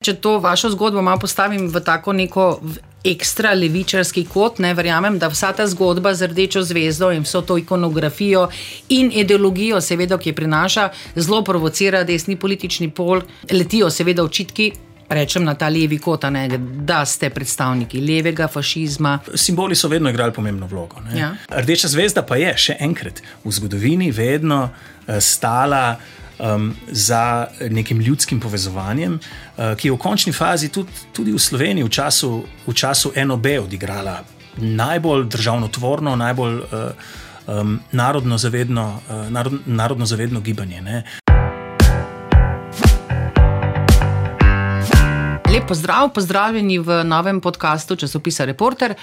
Če to vašo zgodbo malo postavim v tako neko ekstra levičarski kot, ne verjamem, da vsa ta zgodba z rdečo zvezdo in vso to ikonografijo in ideologijo, seveda, ki je prinaša, zelo provocira desni politični pol, letijo seveda očitki. Rečem na ta levi kot, ne, da ste predstavniki levega fašizma. Simboli so vedno igrali pomembno vlogo. Ja. Rdeča zvezda pa je še enkrat v zgodovini vedno uh, stala um, za nekim ljudskim povezovanjem, uh, ki je v končni fazi tudi, tudi v Sloveniji v času, v času NOB odigrala najbolj državotvorno, najbolj uh, um, narodno, zavedno, uh, narod, narodno zavedno gibanje. Ne. Lep pozdrav, pozdravljeni v novem podkastu časopisa Reporter.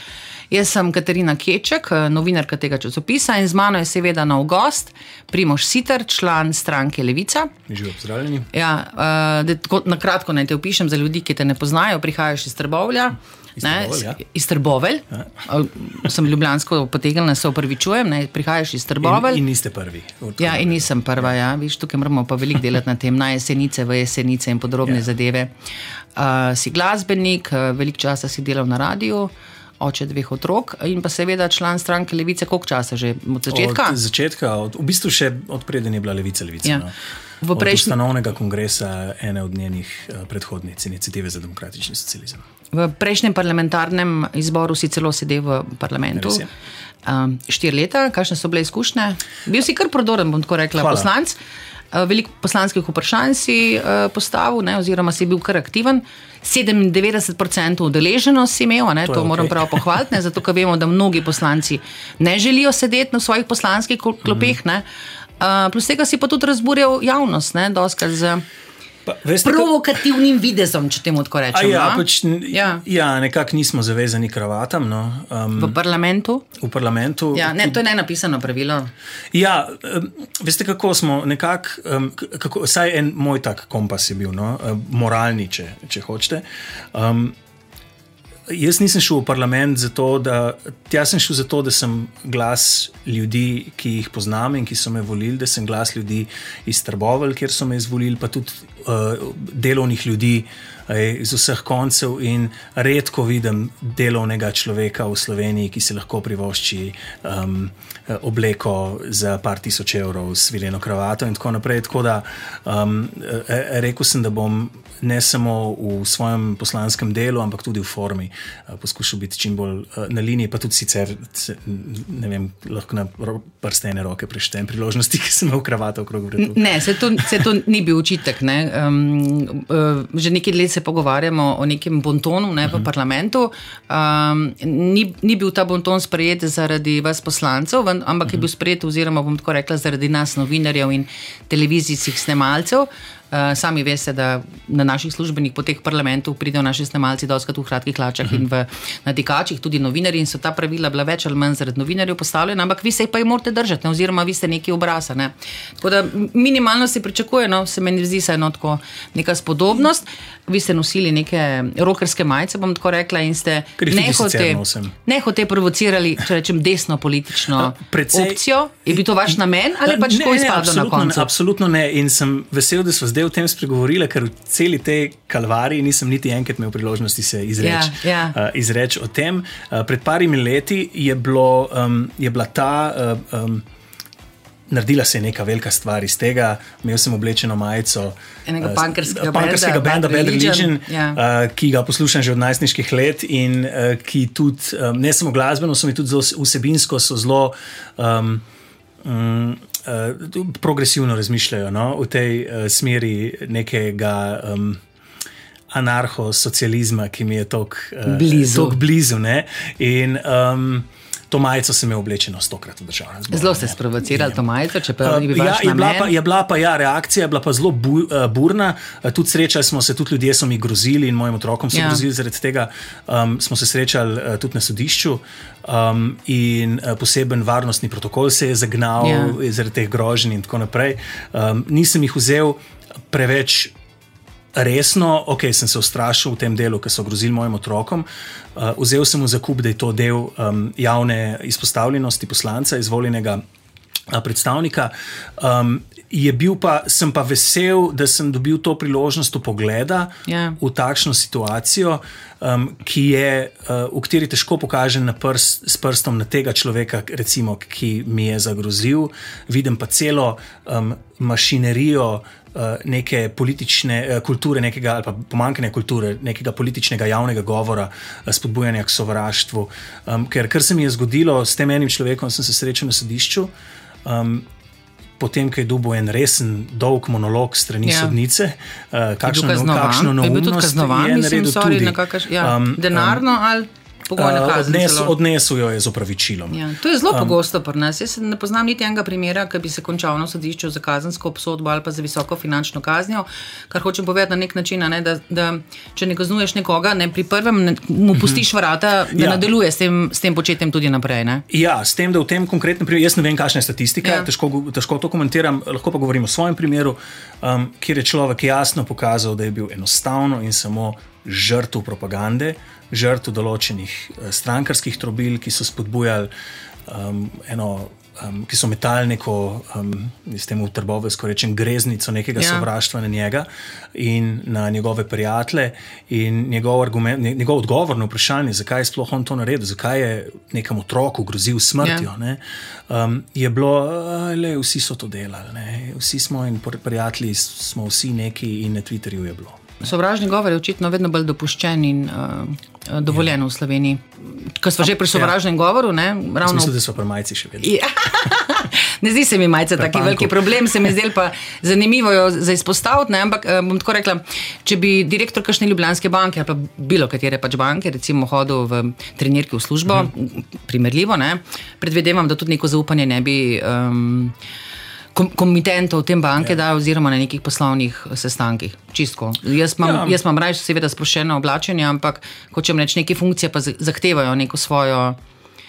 Jaz sem Katarina Keček, novinarka tega časopisa in z mano je seveda nov gost, Primoš Siter, član stranke Levica. Živijo, pozdravljeni. Ja, uh, na kratko naj te opišem za ljudi, ki te ne poznajo. Prihajaš iz Trbovlja. Iz Trbovelj. Ja. Sem ljubljansko potegnila, se upravičujem, ne prihajaš iz Trbovelj. In, in niste prvi. Ja, in nisem prva, ja. Viš, tukaj moramo pa veliko delati na tem, na jesenice, v jesenice in podobne ja. zadeve. Uh, si glasbenik, veliko časa si delal na radiju oče dveh otrok in pa seveda član stranke Levice, koliko časa že od začetka? Od začetka, od, v bistvu še odpreden je bila Levica. Levica ja. no. V prejšnjem ustanovnega kongresa ene od njenih uh, predhodnic, inicijative za demokratični socializem. V prejšnjem parlamentarnem izboru si celo sedel v parlamentu. Um, štiri leta, kakšne so bile izkušnje? Bil si kar prodoren, bom tako rekla, Hvala. poslanc. Uh, veliko poslanskih vprašanj si uh, postavil, ne, oziroma si bil kar aktiven. 97% udeleženost si imel, ne, to, to moram okay. prav pohvaliti, ne, zato ker vemo, da mnogi poslanci ne želijo sedeti na svojih poslanskih klopeh. Mm -hmm. uh, plus tega si pa tudi razburjal javnost, ne, doskrat z. Pa, veste, provokativnim kaj... videzom, če temu tako rečemo. Ja, pač, ja. ja nekako nismo zavezani kravatam. No. Um, v parlamentu? V parlamentu. Ja, ne, to je ne napisano pravilo. Ja, um, veste, kako smo nekako, um, vsaj en moj tak kompas je bil, no, moralni, če, če hočete. Um, Jaz nisem šel v parlament zato, da, sem šel zato, da sem glas ljudi, ki jih poznam in ki so me volili, da sem glas ljudi iz Trbovelj, kjer so me izvolili, pa tudi uh, delovnih ljudi uh, iz vseh koncev. In redko vidim delovnega človeka v Sloveniji, ki si lahko privošči um, obleko za par tisoč evrov, sviljeno kravato in tako naprej. Tako da um, rekel sem, da bom ne samo v svojem poslanskem delu, ampak tudi v formi. Eh, poskušal biti čim bolj eh, na liniji, pa tudi sicer, ne vem, lahko na prstene roke preštem priložnosti, ki sem jih ukraval okrog vrtu. Ne, se to, se to ni bil učitek. Um, uh, že nekaj let se pogovarjamo o nekem bontonu ne, v uh mhm. -huh. parlamentu. Um, ni, ni bil ta bonton sprejet zaradi vas poslancev, ampak uh -huh. je mhm. bil sprejet, oziroma bom tako rekla, zaradi nas, novinarjev in televizijskih snemalcev. Uh, sami veste, da na naših službenih poteh parlamentov pridejo naši snemalci, doskrat v kratkih hlačah uh -huh. in v nadikačih, tudi novinari. In so ta pravila bila več ali manj zaradi novinarjev postavljena, ampak vi se jih pa jih morate držati, ne? oziroma vi ste neki obraza. Ne? Tako da minimalno se pričakuje, no? se meni zdi, je eno neka spodobnost. Vi ste nosili neke rokerske majice, bom tako rekla, in ste nehote provocirali, če rečem, desno politično Precej, opcijo. Je bil to vaš namen ali pač tako izpadlo na koncu? Ne, absolutno ne. In sem vesel, da smo zdaj o tem spregovorili, ker v celi tej kalvariji nisem niti enkrat imel priložnosti se izreči ja, ja. uh, izreč o tem. Uh, pred parimi leti je, bilo, um, je bila ta. Uh, um, Naredila se je neka velika stvar iz tega, imel sem oblečeno majico. Enega pankerskega, pankerskega benda, Bad Religion, Religion yeah. uh, ki ga poslušam že od najstniških let in uh, ki tudi, um, ne samo glasbeno, so mi tudi zelo vsebinsko, so zelo. Um, um, uh, progresivno razmišljajo no? v tej uh, smeri nekega um, anarcho-socializma, ki mi je tako uh, blizu. blizu in, um, To majico sem imel oblečeno stokrat v državnem zboru. Zelo ste sprovocirali to majico, čeprav ni bilo ja, je, bila pa, je bila pa ja, reakcija, je bila pa zelo bu, uh, burna. Uh, tudi srečali smo se, tudi ljudje so mi grozili in mojim otrokom so ja. grozili. Zaradi tega um, smo se srečali uh, tudi na sodišču. Um, in uh, poseben varnostni protokol se je zagnal ja. zaradi teh groženj in tako naprej. Um, nisem jih vzel preveč resno, ok, sem se ustrašil v tem delu, ki so grozili mojim otrokom. Uh, vzel sem v zakup, da je to del um, javne izpostavljenosti poslanca, izvoljenega uh, predstavnika. Um, je bil pa, sem pa vesel, da sem dobil to priložnost pogleda Ja. v takšno situacijo, um, ki je, uh, v kateri težko pokažem na prst, s prstom na tega človeka, recimo, ki mi je zagrozil. Vidim pa celo um, mašinerijo. Uh, Neke politične uh, kulture, nekega, ali pa pomankanja kulture, nekega političnega javnega govora, uh, spodbujanja k sovraštvu. Um, ker kar se mi je zgodilo s tem enim človekom, sem se srečal na sodišču. Um, Potem, ko je dobil en resen, dolg monolog strani Ja. sodnice, uh, kakšno, kaznovan? kakšno neumnost je naredil sorry, tudi. na kakaš, ja, Um, denarno ali pogojno Uh, kazen. odnes, odnesel jo je z opravičilom. Ja, to je zelo um, pogosto pri nas. Jaz ne poznam niti enega primera, ki bi se končal na sodišču za kazensko obsodbo ali pa za visoko finančno kaznjo. Kar hočem povedati na nek način, ne, da, da če ne kaznuješ nekoga, ne, pri prvem ne, mu pustiš vrata, da ja. Nadaljuje s tem, s tem početjem tudi naprej. Ne? Ja, s tem, da v tem konkretnem primeru, jaz ne vem, kakšna je statistika, Ja. težko, težko to komentiram, lahko pa govorim o svojem primeru, um, kjer je človek jasno pokazal, da je bil enostavno in samo žrtev propagande, žrtev določenih eh, strankarskih trobil, ki so spodbujali um, eno. Um, ki so metali neko, um, s tem v Trbovesku rečem, greznico nekega Ja. sovraštva na njega in na njegove prijatelje. In njegov, argument, nje- njegov odgovor na vprašanje, zakaj je sploh on to naredil, zakaj je nekemu otroku grozil smrtjo, Ja. ne, um, je bilo, da vsi so to delali, ne, vsi smo in pri- prijatelji smo vsi neki in na Twitterju je bilo. Sovražni govor je očitno vedno bolj dopuščen in uh, dovoljen v Sloveniji. Ko smo že pri sovražnem govoru, ne, ravno Mislim, da so pri majci še vedno. Ja. Ne zdi se mi taki Prepanko. veliki problem, se mi zdel pa zanimivo jo za izpostaviti. Ne? Ampak eh, bom tako rekla, če bi direktor kakšne Ljubljanske banke ali pa bilo katere pač banke, recimo hodil v trenirki v službo, Mhm. primerljivo, ne? predvidevam, da tudi neko zaupanje ne bi. Um, kom- Komitentov te banke, ja. da, oziroma na nekih poslovnih eh, sestankih. Čistko. Jaz imam, ja. Ja. jaz imam raje, seveda, sproščeno oblačenje, ampak hočem reči, neke funkcije pa zahtevajo neko svojo,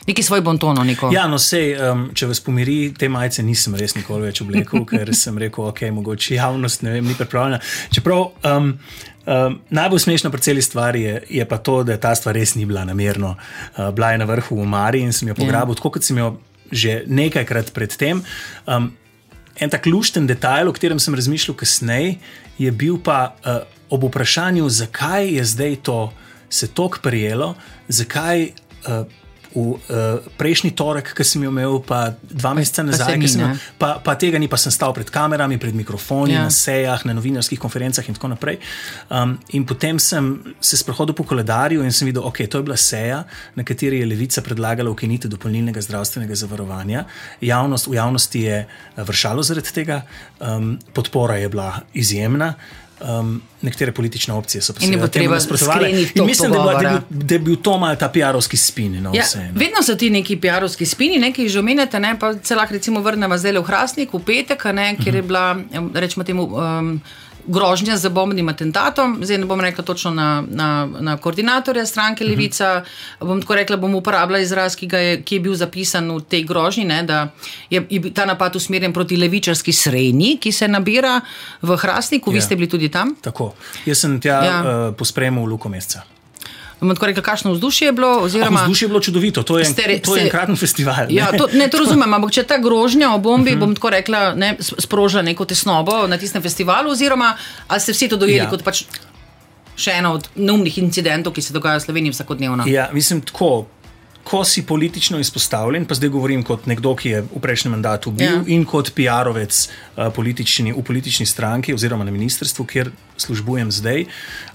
neki svoj bontono. Neko. Ja, no, sej, um, če vas pomiri, te majice nisem res nikoli več oblekel, ker sem rekel, ok, mogoče javnost ne vem, ni pripravljena. Čeprav um, um, najbolj smešno pri celi stvari je, je pa to, da ta stvar res ni bila namerno. Uh, bila je na vrhu v Mari in sem jo pograbil, ja. tako kot sem jo že nekajkrat predtem. Um, en tak lušten detajl, o katerem sem razmišljal kasneje, je bil pa uh, ob vprašanju, zakaj je zdaj to se tako prijelo, zakaj. Uh, V uh, prejšnji torek, ki sem jo imel, pa dva meseca se nazaj, ki sem, pa, pa tega ni, pa sem stal pred kamerami, pred mikrofoni, Ja. na sejah, na novinarskih konferencah in tako naprej. Um, in potem sem se sprohodil po koledarju in sem videl, okay, to je bila seja, na kateri je Levica predlagala ukinitev dopolnilnega zdravstvenega zavarovanja. Javnost, v javnosti je eh, vršalo zaradi tega, um, podpora je bila izjemna. Um, nekatere politične opcije so treba nasprotovale. In mislim, da bila, da, je bil, da je bil to mal ta PR-ovski spin. No, Ja, vse, no. vedno so ti neki PR-ovski spini, nekaj že omenjate, ne, pa se lahko recimo vrnemo zdaj v Hrastnik, v petek, ne, kjer je bila, em, rečemo temu, um, grožnja z bombnim atentatom. Zdaj ne bom rekla točno na, na, na koordinatorja stranke Levica, bom tako rekla, bom uporabljala izraz, ki, je, ki je bil zapisan v tej grožnji, ne, da je, je ta napad usmerjen proti levičarski srednji, ki se nabira v Hrastniku, vi Ja. ste bili tudi tam. Tako. Jaz sem tja Ja. ja. uh, pospremil Luko Mesca. Rekla, kakšno vzdušje je bilo, oziroma Oziroma, Vzdušje je bilo čudovito, to je, Ste re- en, to je ste- enkraten festival. Ja, ne. to, ne, to razumem, ampak če ta grožnja o bombi, bom tako rekla, ne, s- sproža neko tesnobo na tistem festivalu, oziroma ali ste vsi to dojeli ja. Ja. kot pač še eno od neumnih incidentov, ki se dogajajo v Sloveniji vsakodnevno. Ja, mislim, tako. Ko si politično izpostavljen, pa zdaj govorim kot nekdo, ki je v prejšnjem mandatu bil Ja. in kot PR-ovec uh, politični, v politični stranki oziroma na ministrstvu, kjer službujem zdaj,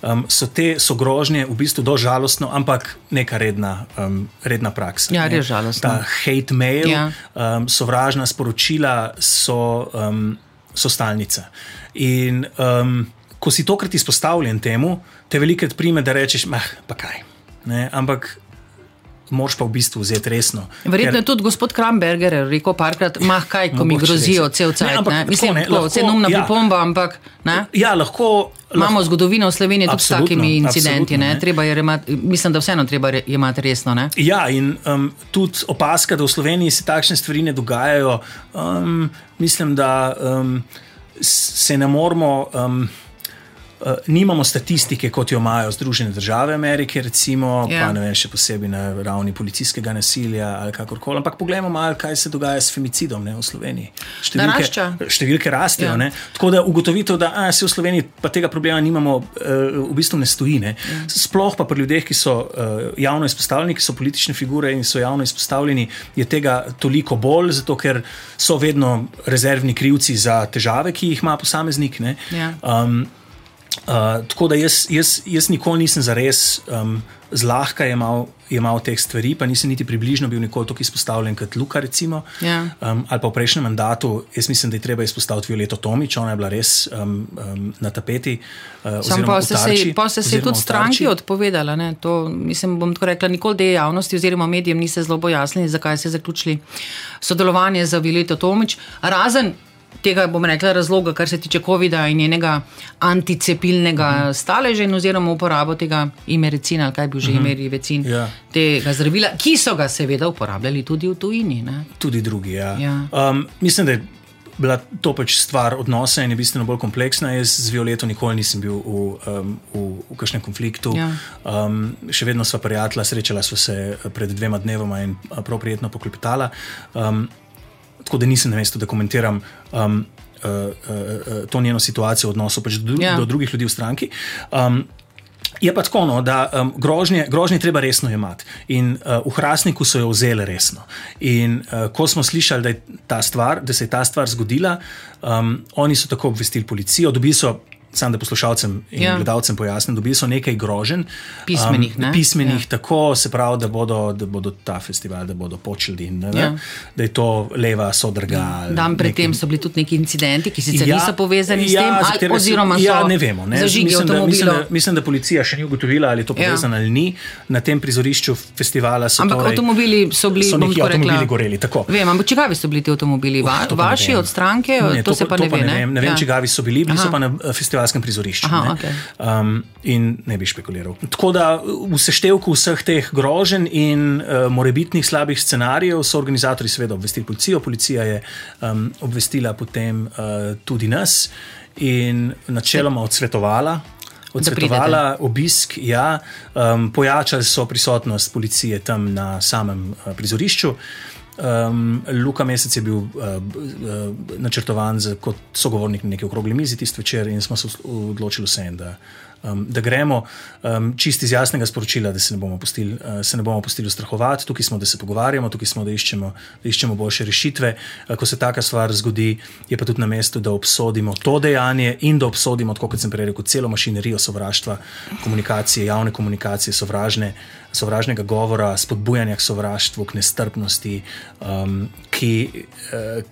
um, so te so grožnje v bistvu dožalostno, ampak neka redna, um, redna praksa. Ja, res žalostno. Ta hate mail, ja. um, sovražna sporočila so, um, so stalnica. In um, ko si tokrat izpostavljen temu, te velikrat prime, da rečeš, mah, pa kaj. Ne? Ampak moraš pa v bistvu vzeti resno. Verjetno je tudi gospod Kramberger rekel parkrat, mah kaj, ko mi Mogoče grozijo res. cel Ne, cajt. ampak Ne, tako Mislim, ne, tako, lahko- vse neumna ja. pripomba, ampak ne. Ja, lahko. Imamo lahko zgodovino v Sloveniji tudi s takimi incidenti. Ne? ne. Treba je remati, mislim, da vseeno treba re- jemati resno. Ne? Ja, in um, tudi opaska, da v Sloveniji se takšne stvari ne dogajajo. Um, mislim, da um, se ne moramo. Um, uh, nimamo statistike, kot jo imajo Združene države Amerike, recimo, Ja. pa ne vem, še posebej na ravni policijskega nasilja ali kakorkoli. Ampak poglejmo malo, kaj se dogaja s femicidom ne, v Sloveniji. Narašča. številke rastejo. Ja. Ja. Tako da ugotovitev, da a, se v Sloveniji pa tega problema nimamo, uh, v bistvu ne stoji. Ne. Ja. Sploh pa pri ljudeh, ki so uh, javno izpostavljeni, ki so politične figure in so javno izpostavljeni, je tega toliko bolj, zato ker so vedno rezervni krivci za težave, ki jih ima posameznik. ne. Ja. Um, Uh, tako da jaz, jaz, jaz nikoli nisem zares um, zlahka jemal, jemal teh stvari, pa nisem niti približno bil nikoli tako izpostavljen kot Luka, recimo, Ja. um, ali pa v prejšnjem mandatu. Jaz mislim, da je treba izpostaviti Violeto Tomič, ona je bila res um, um, na tapeti. Uh, Sam pa se, tarči, se, pa se je oziroma tudi stranki odpovedala. Ne? To, mislim, bom tako rekla, nikoli tej javnosti oziroma medijem niste zelo pojasnili, zakaj ste zaključili sodelovanje z Vileto Tomič. Razen tega, bom rekla, razloga, kar se tiče COVID-a in njenega anticepilnega Mhm. uh -huh. staleža oziroma uporabo tega imericina, ali kaj bi že uh -huh. imeli vecin, Ja. tega zdravila, ki so ga seveda uporabljali tudi v tujini. Ne? Tudi drugi. Ja. Ja. Um, mislim, da je bila to pač stvar odnosa in je bistveno bolj kompleksna. Jaz z Violeto nikoli nisem bil v, um, v, v kakšnem konfliktu. Ja. Um, še vedno sva prijatelja, srečala sva se pred dvema dnevoma in a, prav prijetno poklepetala. Um, tako da nisem na mestu, da komentiram. Um, Uh, uh, uh, to njeno situacijo v odnosu pač do, Ja. do drugih ljudi v stranki. Um, Je pa tako, no, da um, grožnje, grožnje treba resno jemati. In uh, v Hrastniku so jo vzeli resno. In uh, ko smo slišali, da, stvar, da se je ta stvar zgodila, um, oni so tako obvestili policijo, dobili so. Sam da poslušalcem in Ja. ja. gledalcem pojasnim, dobili so nekaj groženj. Pismenih, ne? pismenih Ja. tako, se pravi, da bodo, da bodo ta festival, da bodo počeli, ne, ne, Ja. da je to leva sodrga. Dan predtem so bili tudi neki incidenti, ki sicer ja, niso povezani s tem, ali, katere oziroma so ja, ne vemo. Ne. mislim, da, mislim, da, mislim, da policija še ni ugotovila, ali je to Ja. povezano ali ni. Na tem prizorišču festivala so Ampak torej, avtomobili so bili, so neki tako rekla, avtomobili goreli. Tako. Vem, ampak čigavi so bili ti avtomobili? Va, To pa ne vaši od stranke? Ne, to, se pa to ne ve. ne ne vem Ja. čigavi so bili, bili so pa na eh, festivalskem prizorišču. Aha, ne. okej. um, in ne bi špekuliral. Tako da v seštevku vseh teh groženj in uh, morebitnih slabih scenarijev so organizatori seveda obvestili policijo. Policija je um, obvestila potem uh, tudi nas in načeloma odsvetovala. Odsvetovala obisk, ja, um, pojačali so prisotnost policije tam na samem uh, prizorišču. Um, Luka Mesec je bil uh, uh, načrtovan za, kot sogovornik na neki okrogli mizi tisti večer, in smo se odločili vse, da, um, da gremo um, čist iz jasnega sporočila, da se ne bomo pustili, uh, se ne bomo pustili ustrahovati. Tukaj smo, da se pogovarjamo, tukaj smo, da iščemo, da iščemo boljše rešitve. Uh, ko se taka stvar zgodi, je pa tudi na mestu, da obsodimo to dejanje in da obsodimo, tako kot sem prej rekel, celo mašinerijo sovraštva, komunikacije, javne komunikacije, sovražne sovražnega govora, spodbujanja k sovraštvu, k nestrpnosti, um, ki, uh,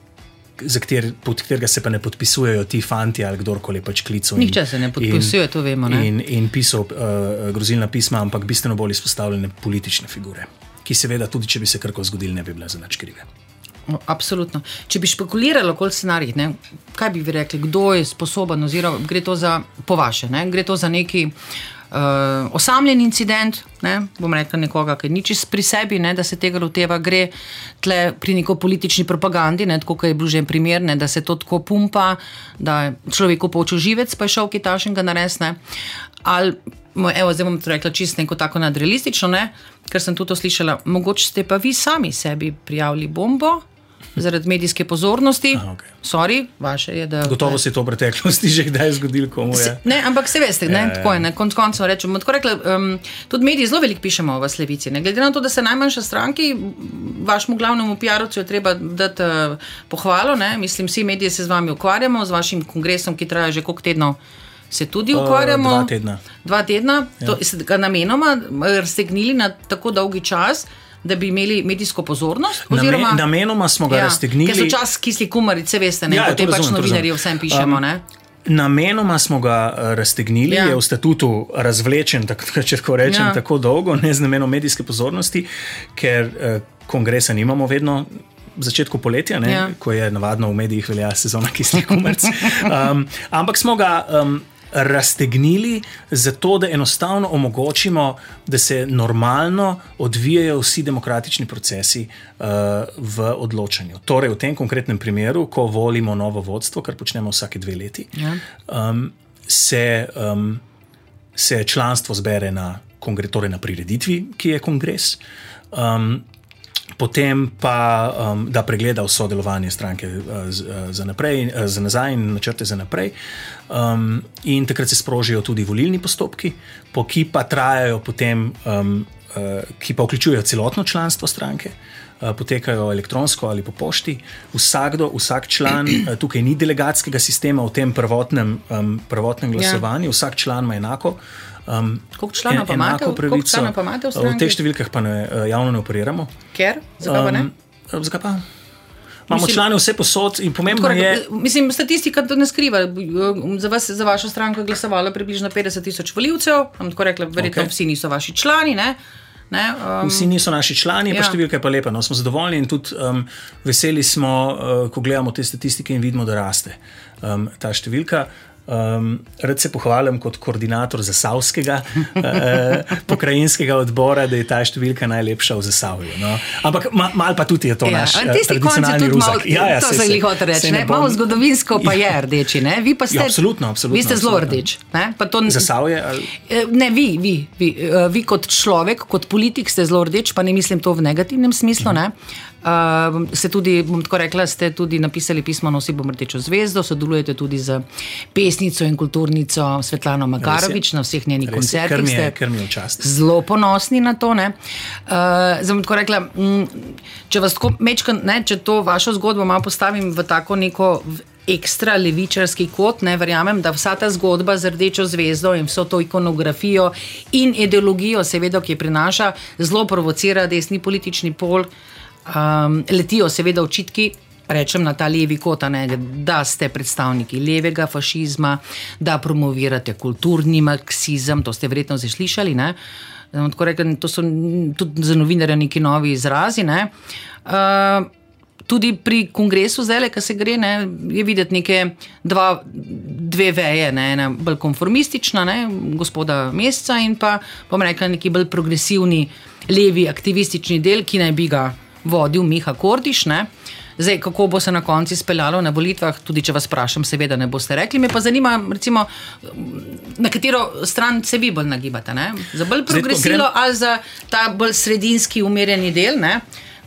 za kter, pod katerega se pa ne podpisujejo ti fanti ali kdorkoli pač klical. in- Nihče se ne podpisuje, to vemo, ne. In, in pisal uh, grozilna pisma, ampak bistveno bolj izpostavljene politične figure, ki seveda tudi, če bi se karkoli zgodilo, ne bi bile za nič krive. No, Absolutno. Če bi špekulirali okoli scenarijih, ne, kaj bi vi rekli, kdo je sposoben, oziroma gre to za, po vaše, ne, gre to za neki uh, osamljen incident, ne, bom rekla nekoga, ki ni čist pri sebi, ne, da se tega loteva, gre tle pri neko politični propagandi, ne, tako kot je bil že primer, ne, da se to tako pumpa, da je človeku počel živec, pa je šel kitašenga naresne. Ali, mo- evo, zdaj bom to rekla čisto neko tako nadrealistično, ne, ker sem tudi to slišala, mogoče ste pa vi sami sebi prijavili bombo. Zaradi medijske pozornosti, Aha, okej. sorry, vaše je, da. Gotovo se je to v preteklosti že kdaj zgodilo, komu je. Se, ne, ampak se veste, ne, Ja, ja. tako je. Na koncu koncev rečemo. Tako rekla, um, tudi mediji zelo veliko pišemo v Slevici. Ne. Glede na to, da se najmanjša stranki, vašemu glavnemu PR-ovcu je treba dati uh, pohvalo. Ne. Mislim, vsi mediji se z vami ukvarjamo, z vašim kongresom, ki traja že koliko tednov. Se tudi ukvarjamo. dva tedna. Dva tedna, ja. to ste ga namenoma eh, raztegnili na tako dolgi čas, da bi imeli medijsko pozornost. Name, namenoma smo ga ja, raztegnili. Ker so čas kisli kumarice, veste, ne, Ja, ja, potem pač novinarji vsem pišemo. Um, ne. Namenoma smo ga eh, raztegnili, Ja. je v statutu razvlečen, tako, če tako rečem, Ja. tako dolgo, ne z namenom medijske pozornosti, ker eh, kongresa nimamo vedno. V začetku poletja, ne, Ja. ko je navadno v medijih velja sezona kislih kumrc. Um, ampak smo ga um, raztegnili zato, da enostavno omogočimo, da se normalno odvijajo vsi demokratični procesi uh, v odločanju. Torej, v tem konkretnem primeru, ko volimo novo vodstvo, kar počnemo vsake dve leti. Ja. Um, se, um, se članstvo zbere na, kongre, torej na prireditvi, ki je kongres. Um, Potem pa um, da pregleda vso delovanje stranke uh, z, uh, za, naprej, uh, za nazaj in načrte za naprej. Um, in takrat se sprožijo tudi volilni postopki, po ki pa trajajo potem, um, uh, ki pa vključujejo celotno članstvo stranke. Potekajo elektronsko ali po pošti. Vsakdo, vsak član, tukaj ni delegatskega sistema v tem prvotnem, um, prvotnem glasovanju, ja. vsak član ima enako uh, Um, koliko članov pa imate v stranki? V teh številkah pa ne, eh, javno ne operiramo. Ker? Zakaj pa ne? Um, zakaj pa? Imamo mislim, člane vse posod in pomembno tako, je. Mislim, statistika to ne skriva. Za, vas, za vašo stranko je glasovalo približno 50 tisoč voljivcev, tako rekla, verjetno okay. vsi niso vaši člani. Ne? Ne, um, Vsi niso naši člani, ja. pa številka je pa lepa. No, smo zadovoljni in tudi um, veseli smo, uh, ko gledamo te statistike in vidimo, da raste um, ta številka. Um, rad se pohvalim kot koordinator zasavskega uh, pokrajinskega odbora, da je ta številka najlepša v Zasavju. No. Ampak ma, mal pa tudi je to ja, naš uh, tradicionalni ruzak. Ja, ja, to se jih hoče reči. Malo zgodovinsko pa je rdeči. Ne? Vi pa ste, ja, absolutno, absolutno, vi ste zelo rdeč. Zasavje? Ali? Ne, vi, vi, vi, vi kot človek, kot politik ste zelo rdeč, pa ne mislim to v negativnem smislu. Uh -huh. Uh, ste tudi, bom tako rekla, ste tudi napisali pismo Nosi bom rdečo zvezdo, sodelujete tudi z pesnico in kulturnico Svetlano Makarovič na vseh njenih koncertih. Ker mi je čast. Zelo ponosni na to. Uh, zdaj bom tako rekla, m, če vas tako mečkam, če to vašo zgodbo malo postavim v tako neko. Ekstra levičarski kot, ne verjamem, da vsa ta zgodba z rdečo zvezdo in vso to ikonografijo in ideologijo, seveda, ki je prinaša, zelo provocira desni politični pol, uh, Um, letijo seveda očitki. Rečem na ta levi kot, ne, da ste predstavniki levega fašizma, da promovirate kulturni marksizem. To ste verjetno že slišali. Rekel, to so tudi za novinarje neki novi izrazi. Ne. Uh, tudi pri kongresu, zdaj, ki se gre, ne, je videti neke dva, dve veje, ne, ena bolj konformistična, ne, gospoda Mesca, in pa, bom rekel, neki bolj progresivni, levi, aktivistični del, ki naj bi ga vodil Miha Kordiš. Ne? Zdaj, kako bo se na koncu speljalo na volitvah, tudi če vas vprašam, seveda ne boste rekli. Me pa zanima, recimo, na katero stran se vi bolj nagibate. Ne? Za bolj progresivno ali za ta bolj sredinski, umirjeni del, ne?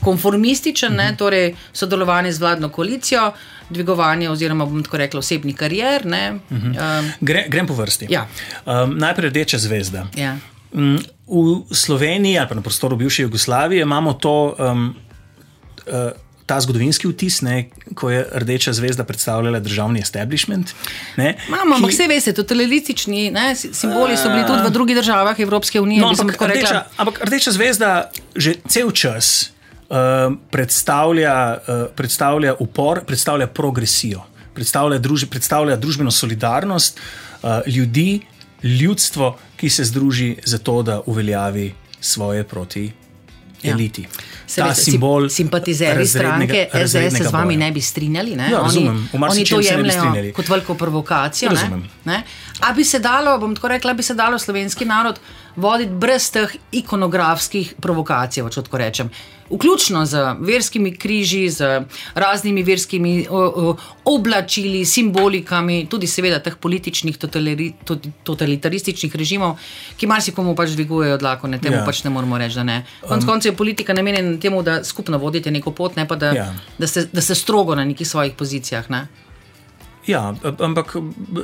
konformističen, -huh. ne? Mhm. torej sodelovanje z vladno koalicijo, dvigovanje oziroma bom tako rekel osebni karier. Uh -huh. um, Gre, grem po vrsti. Ja. Um, najprej rdeča zvezda. Ja. Um, v Sloveniji ali pa na prostoru bivše Jugoslavije imamo to. Um, uh, ta zgodovinski vtis, ne, ko je Rdeča zvezda predstavljala državni establishment. Ne, Imamo, ampak vse veste, totalistični ne, simboli so bili tudi v drugih državah Evropske unije. No, ampak, rdeča, ampak Rdeča zvezda že cel čas uh, predstavlja, uh, predstavlja upor, predstavlja progresijo, predstavlja, druž, predstavlja družbeno solidarnost uh, ljudi, ljudstvo, ki se združi za to, da uveljavi svoje proti ja. eliti. Ja ta veste, simbol. Simpatizeri stranke SDS se z vami ne bi strinjali. Ne? Ja, razumem, oni, oni to jemljajo kot veliko provokacijo. A bi se dalo, bom tako rekla, bi se dalo slovenski narod voditi brez teh ikonografskih provokacij, če tako rečem vključno z verskimi križi, z raznimi verskimi o, o, oblačili, simbolikami, tudi seveda teh političnih totalitarističnih režimov, ki marsikomu pač dvigujejo dlako, ne temu ja. pač ne moramo reči, da ne. Konec um, koncev je politika namenjena temu, da skupno vodite neko pot, ne pa da, ja. da, ste, da ste strogo na nekih svojih pozicijah. Ne? Ja, ampak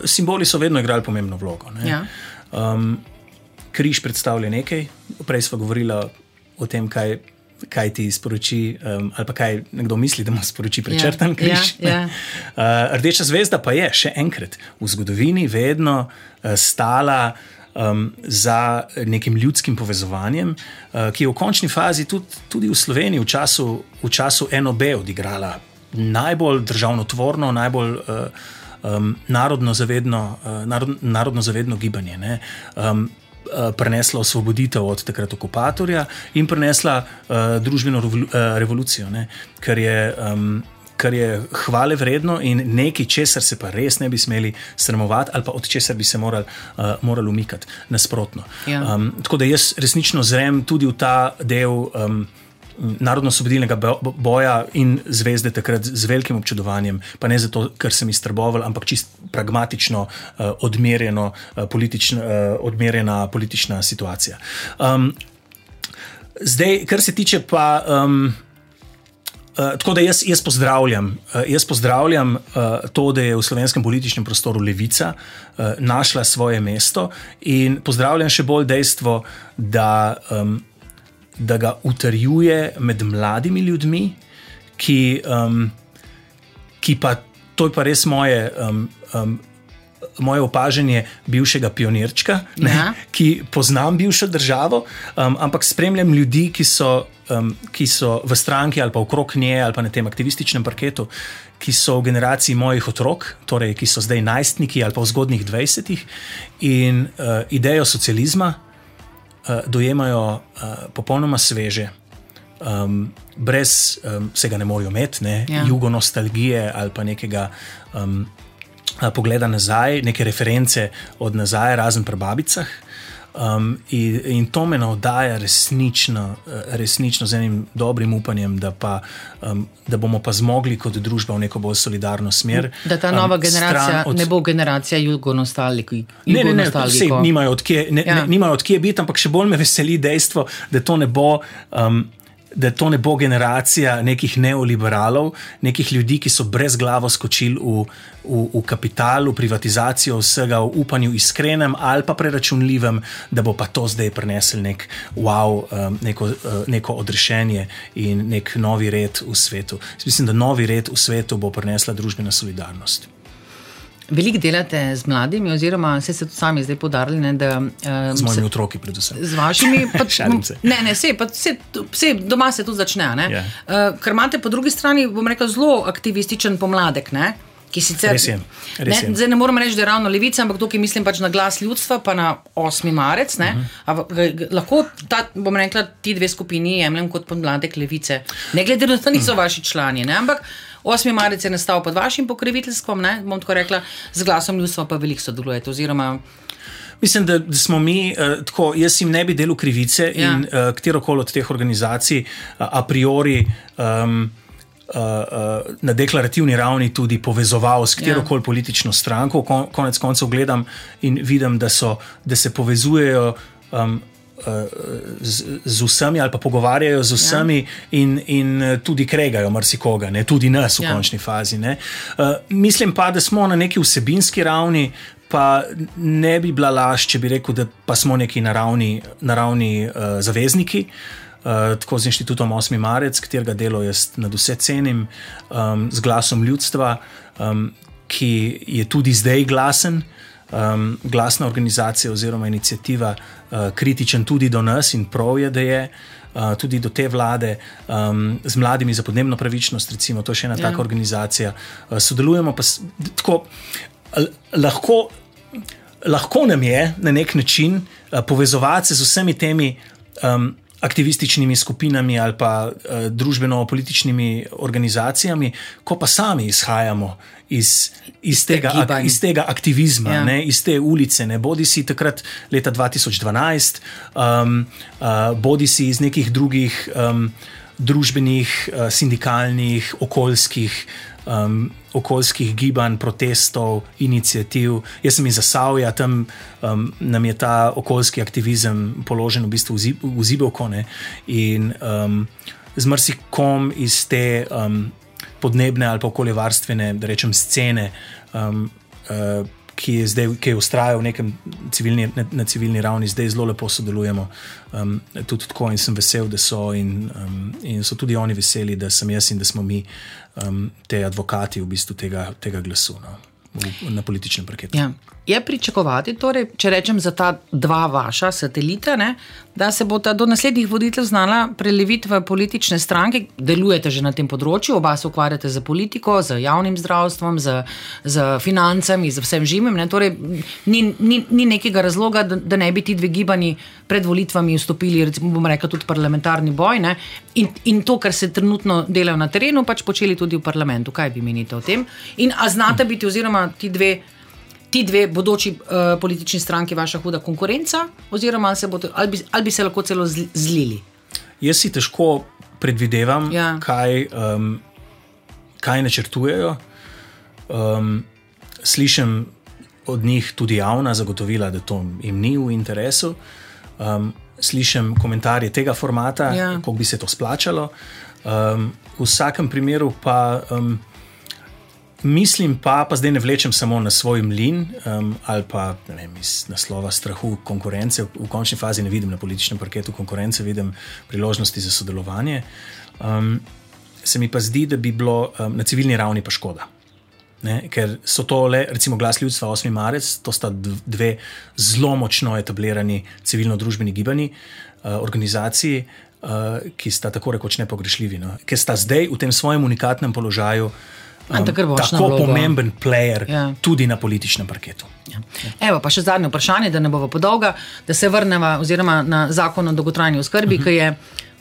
simboli so vedno igrali pomembno vlogo. Ja. Um, križ predstavlja nekaj, prej smo govorili o tem, kaj kaj ti sporoči, um, ali pa kaj nekdo misli, da mu sporoči prečrtan križ. Ja, ja. uh, Rdeča zvezda pa je še enkrat v zgodovini vedno uh, stala. Um, za nekim ljudskim povezovanjem, uh, ki je v končni fazi tudi, tudi v Sloveniji v času, v času NOB odigrala najbolj državotvorno, najbolj uh, um, narodno, zavedno, uh, narod, narodno zavedno gibanje. Um, Eh, prenesla osvoboditev od takrat okupatorja in prenesla uh, družbeno uh, revolucijo, ne? kar je. Um, Kar je hvale vredno in nekaj, česar se pa res ne bi smeli sramovati, ali pa od česar bi se morali uh, moral umikati, nasprotno. Ja. Um, tako da jaz resnično zrem tudi v ta del um, narodno-osvobodilnega boja in zvezde takrat z velikim občudovanjem, pa ne zato, ker sem iztrboval, ampak čist pragmatično, uh, odmerjeno, uh, politična, uh, odmerjena politična situacija. Um, zdaj, kar se tiče pa. Um, Uh, tako da jaz, jaz pozdravljam, uh, jaz pozdravljam uh, to, da je v slovenskem političnem prostoru levica uh, našla svoje mesto, in pozdravljam še bolj dejstvo, da um, da ga utrjuje med mladimi ljudmi, ki, um, ki pa to je pa res moje. Um, um, Moje opažanje bivšega pionirčka, ne, ja. ki poznam bivšo državo, um, ampak spremljam ljudi, ki so, um, ki so v stranki ali pa okrog nje ali pa na tem aktivističnem parketu, ki so v generaciji mojih otrok, torej ki so zdaj najstniki ali pa v zgodnih 20-ih in uh, idejo socializma, uh, dojemajo uh, popolnoma sveže, um, brez um, vsega ne morejo imeti, ne, ja. jugo nostalgije ali pa nekega um, pogleda nazaj, neke reference od nazaj, razen pri babicah. Um, in, in to me navdaja resnično, resnično z enim dobrim upanjem, da, pa, um, da bomo pa zmogli kot družba v neko bolj solidarno smer. Da ta nova um, generacija od... ne bo generacija jugonostaliki. Ne, ne, ne, vse nimajo od kje, ne, ja. ne, nimajo od kje biti, ampak še bolj me veseli dejstvo, da to ne bo. Um, da to ne bo generacija nekih neoliberalov, nekih ljudi, ki so brez glave skočili v, v, v kapital, v privatizacijo vsega, v upanju iskrenem ali pa preračunljivem, da bo pa to zdaj prinesel nek wow, um, neko, uh, neko odrešenje in nek novi red v svetu. Mislim, da novi red v svetu bo prinesla družbena solidarnost. Veliko delate z mladimi, oziroma ste se tudi sami zdaj podarili. Ne, da, um, z mojimi se, otroki, predvsem. Z vašimi, pač, ne, ne, vse, vse, vse doma se tudi začne. Yeah. Ja. Uh, ker imate po drugi strani, bom rekel, zelo aktivističen pomladek. Ne? Ki sicer res je. Res je. Ne, zdaj ne morem reči, da je ravno levica, ampak tukaj mislim pač na glas ljudstva, pa na 8. marec. Uh mhm. -huh. Lahko ta, bom rekla, ti dve skupini jemljem kot podmladek levice. Ne glede na to, da niso vaši člani. Ne, ampak 8. marec je nastal pod vašim pokroviteljstvom, bom tako rekla, z glasom ljudstva pa veliko sodelujete. Oziroma, Mislim, da, da smo mi, uh, tako, jaz jim ne bi delal krivice ja. in uh, katero koli od teh organizacij uh, a priori um, uh, na deklarativni ravni tudi povezoval s katero koli ja. politično stranko. Kon, konec koncev gledam in vidim, da, so, da se povezujejo. Um, z, z vsemi ali pa pogovarjajo z vsemi ja. in, in eh, tudi kregajo marsikoga, ne? tudi nas v ja. končni fazi. Uh, mislim pa, da smo na neki vsebinski ravni. Pa ne bi bila laž, če bi rekel, da pa smo neki naravni, naravni uh, zavezniki, uh, tako z inštitutom 8. marec, katerega delo jaz nad vse cenim, um, z glasom ljudstva, um, ki je tudi zdaj glasen, um, glasna organizacija oziroma inicijativa, uh, kritičen tudi do nas in prav je, da je. Uh, tudi do te vlade, um, z mladimi za podnebno pravičnost, recimo, to je še ena ja. taka organizacija. Uh, sodelujemo pa s, tako, lahko, lahko nam je na nek način uh, povezovati se z vsemi temi um, aktivističnimi skupinami ali pa uh, družbeno-političnimi organizacijami, ko pa sami izhajamo iz, iz, tega, ak, iz tega aktivizma, ja. ne, iz te ulice, ne bodi si takrat leta 2012, um, uh, bodi si iz nekih drugih um, družbenih, uh, sindikalnih, okoljskih. Um, okoljskih gibanj, protestov, inicijativ. Jaz sem iz Zasavja, tam um, nam je ta okoljski aktivizem položen v bistvu v zibelko. In um, z marsikom iz te um, podnebne ali okoljevarstvene, da rečem, scene, um, uh, ki je zdaj, ki je ustrajal civilni, na, na civilni ravni, zdaj zelo lepo sodelujemo. Um, tudi tako in sem vesel, da so in, um, in so tudi oni veseli, da sem jaz in da smo mi um, te advokati v bistvu tega, tega glasu. No na političnem parketu. Ja. Je pričakovati, torej, če rečem za ta dva vaša satelita, ne, da se bo ta do naslednjih voditelj znala preleviti v politične stranke, delujete že na tem področju, oba se ukvarjate z politiko, z javnim zdravstvom, z, z financami, z vsem živim. Torej, ni, ni, ni nekega razloga, da, da ne bi ti dve gibanji pred volitvami vstopili, recimo, bomo rekli, tudi parlamentarni boj. In, in to, kar se trenutno dela na terenu, pač počeli tudi v parlamentu. Kaj vi menite o tem? In a znate biti, oziroma ti dve ti dve bodoči uh, politični stranki vaša huda konkurenca, oziroma ali, bodo, ali, bi, ali bi se lahko celo zlili? Jaz si težko predvidevam, Ja. kaj, um, kaj načrtujejo. Um, slišim od njih tudi javna zagotovila, da to jim ni v interesu. Um, slišim komentarje tega formata, Ja. kako bi se to splačalo. Um, v vsakem primeru pa. Um, Mislim pa, pa zdaj ne vlečem samo na svoj mlin um, ali pa vem, iz naslova strahu konkurence. V, končni fazi ne vidim na političnem parketu konkurence, vidim priložnosti za sodelovanje. Um, se mi pa zdi, da bi bilo um, na civilni ravni pa škoda. Ne, ker so to le, recimo, glas ljudstva 8. marec, to sta dv- dve zelo močno etablirani civilno-družbeni gibanji, uh, organizaciji, uh, ki sta tako rekoč nepogrešljivi, no, ker sta zdaj v tem svojem unikatnem položaju. Na tako vlogo. pomemben player Ja. tudi na političnem parketu. Ja. Evo, pa še zadnje vprašanje, da ne bo podolga, da se vrnemo oziroma na zakon o dolgotrajni oskrbi, uh -huh. ki je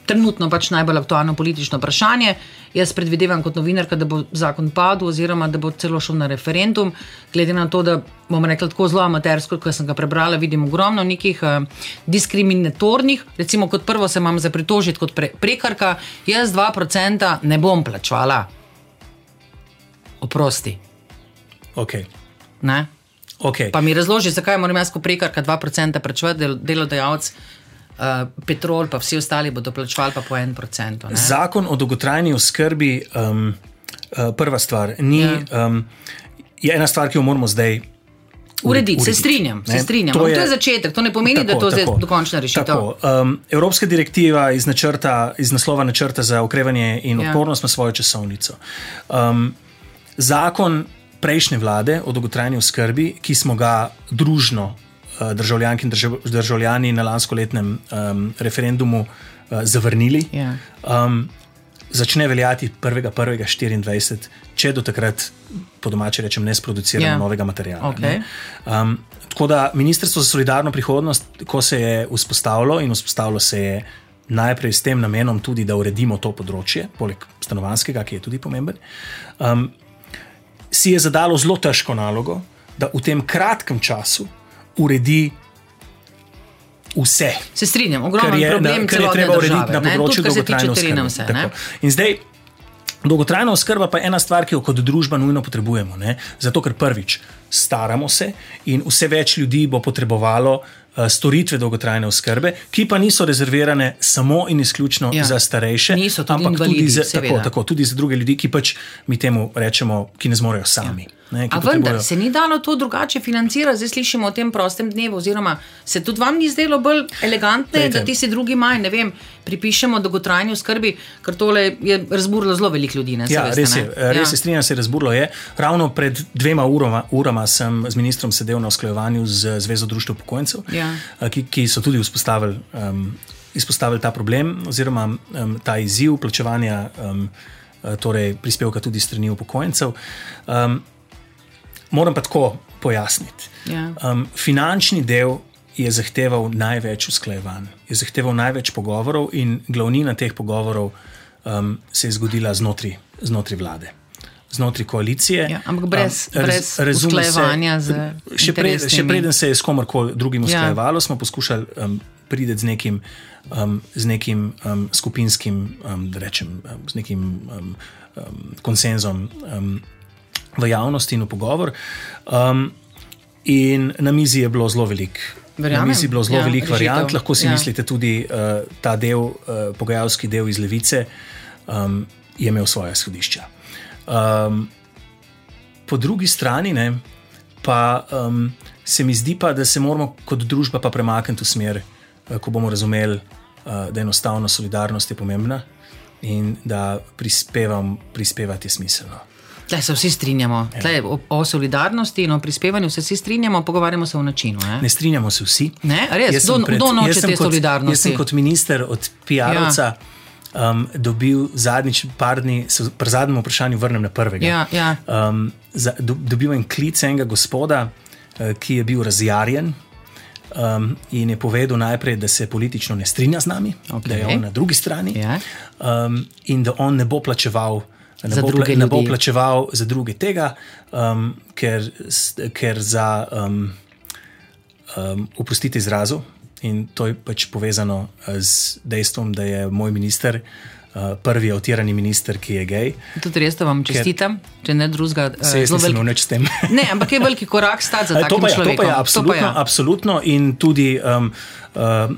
trenutno pač najbolj aktualno politično vprašanje. Jaz predvidevam kot novinarka, da bo zakon padel oziroma da bo celo šel na referendum, glede na to, da bomo rekli tako zelo amatersko, kot sem ga prebrala, vidim ogromno nekih uh, diskriminatornih, recimo kot prvo se imam za pritožiti kot pre, prekarka, jaz 2% ne bom plačvala. Oprosti. Okay. Ne? Okay. Pa mi razloži, zakaj moram jaz kot prekarka 2% plačevati, del, delodajalec, uh, petrol, pa vsi ostali bodo plačevali pa po 1%. ne? Zakon o dolgotrajni oskrbi, um, uh, prva stvar, ni, Ja. um, je ena stvar, ki jo moramo zdaj. Urediti, se strinjam, se ne. strinjam. To je, to je začetek, to ne pomeni, da je to zdaj dokončna rešitev. Tako, um, Evropska direktiva iz, načrta, iz naslova načrta za okrevanje in Ja. odpornost ima svojo časovnico. Um, zakon prejšnje vlade o dolgotrajni oskrbi, ki smo ga družno uh, državljanki in držav, državljani na lanskoletnem um, referendumu uh, zavrnili, Ja. um, začne veljati 1.1.24, če do takrat, po domače rečem, ne sproduciramo Ja. ja. novega materiala. Okej. ne. Um, tako da Ministrstvo za solidarno prihodnost, ko se je vzpostavilo in vzpostavilo se je najprej s tem namenom tudi, da uredimo to področje, poleg stanovanskega, ki je tudi pomemben, um, si je zadalo zelo težko nalogo, da v tem kratkem času uredi vse. Se strinjam, ogromno je, problem na, kar je treba urediti države, na področju dolgotrajne oskrbe. In zdaj, dolgotrajna oskrba pa je ena stvar, ki jo kot družba nujno potrebujemo. Ne? Zato, ker prvič staramo se in vse več ljudi bo potrebovalo storitve dolgotrajne oskrbe, ki pa niso rezervirane samo in izključno Ja. za starejše, Niso tudi ampak tudi invalidi, za, tako, seveda. tako, tudi za druge ljudi, ki pač mi temu rečemo, ki ne zmorejo sami. Ja. Ne, A vendar se ni dalo to drugače financirati, zdaj slišimo o tem prostem dnevu, oziroma se tudi vam ni zdelo bolj elegantno, da ti si drugi maj, ne vem, pripišemo dolgotrajni oskrbi, ker tole je razburilo zelo veliko ljudi. Ne, Ja, veste, res je, ne? res je, strinjam se, razburlo je. Ravno pred dvema urama, urama sem z ministrom sedel na usklajevanju z Zvezo društva upokojencev, Ja. eh, ki, ki so tudi vzpostavili, um, izpostavili ta problem oziroma um, ta izziv plačevanja um, eh, torej prispevka tudi strani upokojencev. Um, moram pa tako pojasniti. Ja. Um, finančni del je zahteval največ usklajevanj, je zahteval največ pogovorov, in glavnina teh pogovorov um, se je zgodila znotraj, znotraj vlade. Znotraj koalicije. Ja, ampak brez- Um, brez usklajevanja z še, pred, še preden se je s komarkoli drugim Ja. usklajevalo, smo poskušali um, priti z nekim, um, z nekim um, skupinskim, um, da rečem, um, z nekim um, um, konsenzom um, v javnosti in v pogovor. Um, in na mizi je bilo zelo veliko. Na Verjamem. mizi je bilo zelo Ja, veliko variant, lahko si Ja. mislite tudi uh, ta del, uh, pogajalski del iz Levice, um, je imel svoje izhodišča. Um, po drugi strani ne, pa um, se mi zdi, pa, da se moramo kot družba pa premakniti v smer, uh, ko bomo razumeli, uh, da enostavno solidarnost je pomembna in da prispevam, prispevati je smiselno. Tle se vsi strinjamo, Ja. Tle, o, o solidarnosti in o prispevanju se vsi strinjamo, pogovarjamo se o načinu. Ne? Ne strinjamo se vsi. Ne? Res? Jaz sem Kdo- kdo noče te kot- solidarnosti? Jaz sem kot minister od PR-ovca ja. um, dobil zadnjič par dni, se pri zadnjem vprašanju vrnem na prvega. Ja, ja. Um, za, do, dobil en klic enega gospoda, uh, ki je bil razjarjen. Um, in je povedal najprej, da se politično ne strinja z nami, Okej. da je on na drugi strani Ja. um, in da on ne bo plačeval. Ne Za bo, druge ne bo ljudi. plačeval za druge tega, um, ker, ker za, um, um, oprostite izrazu, in to je pač povezano z dejstvom, da je moj minister. Uh, prvi avtirani minister, ki je gej. Tudi res, da vam čestitam, Ker, če ne drugega. Uh, se jaz nisem velik... s tem. ne, ampak je veliki korak stati za to. To pa je, to pa je absolutno, to pa je. absolutno in tudi um, uh,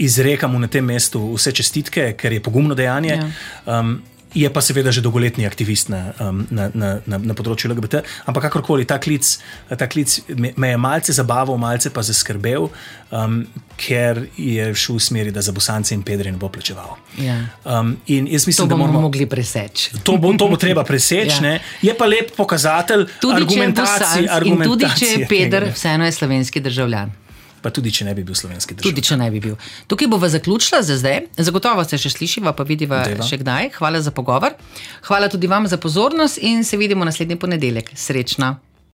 izrekam mu na tem mestu vse čestitke, ker je pogumno dejanje. Ja. Um, je pa seveda že dolgoletni aktivist na, um, na, na, na, na področju LGBT. Ampak kakorkoli, ta klic, ta klic me je malce zabaval, malce pa zaskrbel, um, ker je šel v smeri, da za bosance in pedre ne bo plačeval. Ja. Um, in jaz mislim, da bomo moramo mogli preseči. To bo, to bo treba preseči. ja. Je pa lep pokazatelj argumentacije. In tudi če je peder, vseeno je slovenski državljan pa tudi če ne bi bil slovenski državljan. Tudi če ne bi bil. Tukaj bova zaključila za zdaj, zagotovo se še slišiva, pa vidiva Deva. še kdaj. Hvala za pogovor. Hvala tudi vam za pozornost in se vidimo naslednji ponedeljek. Srečno.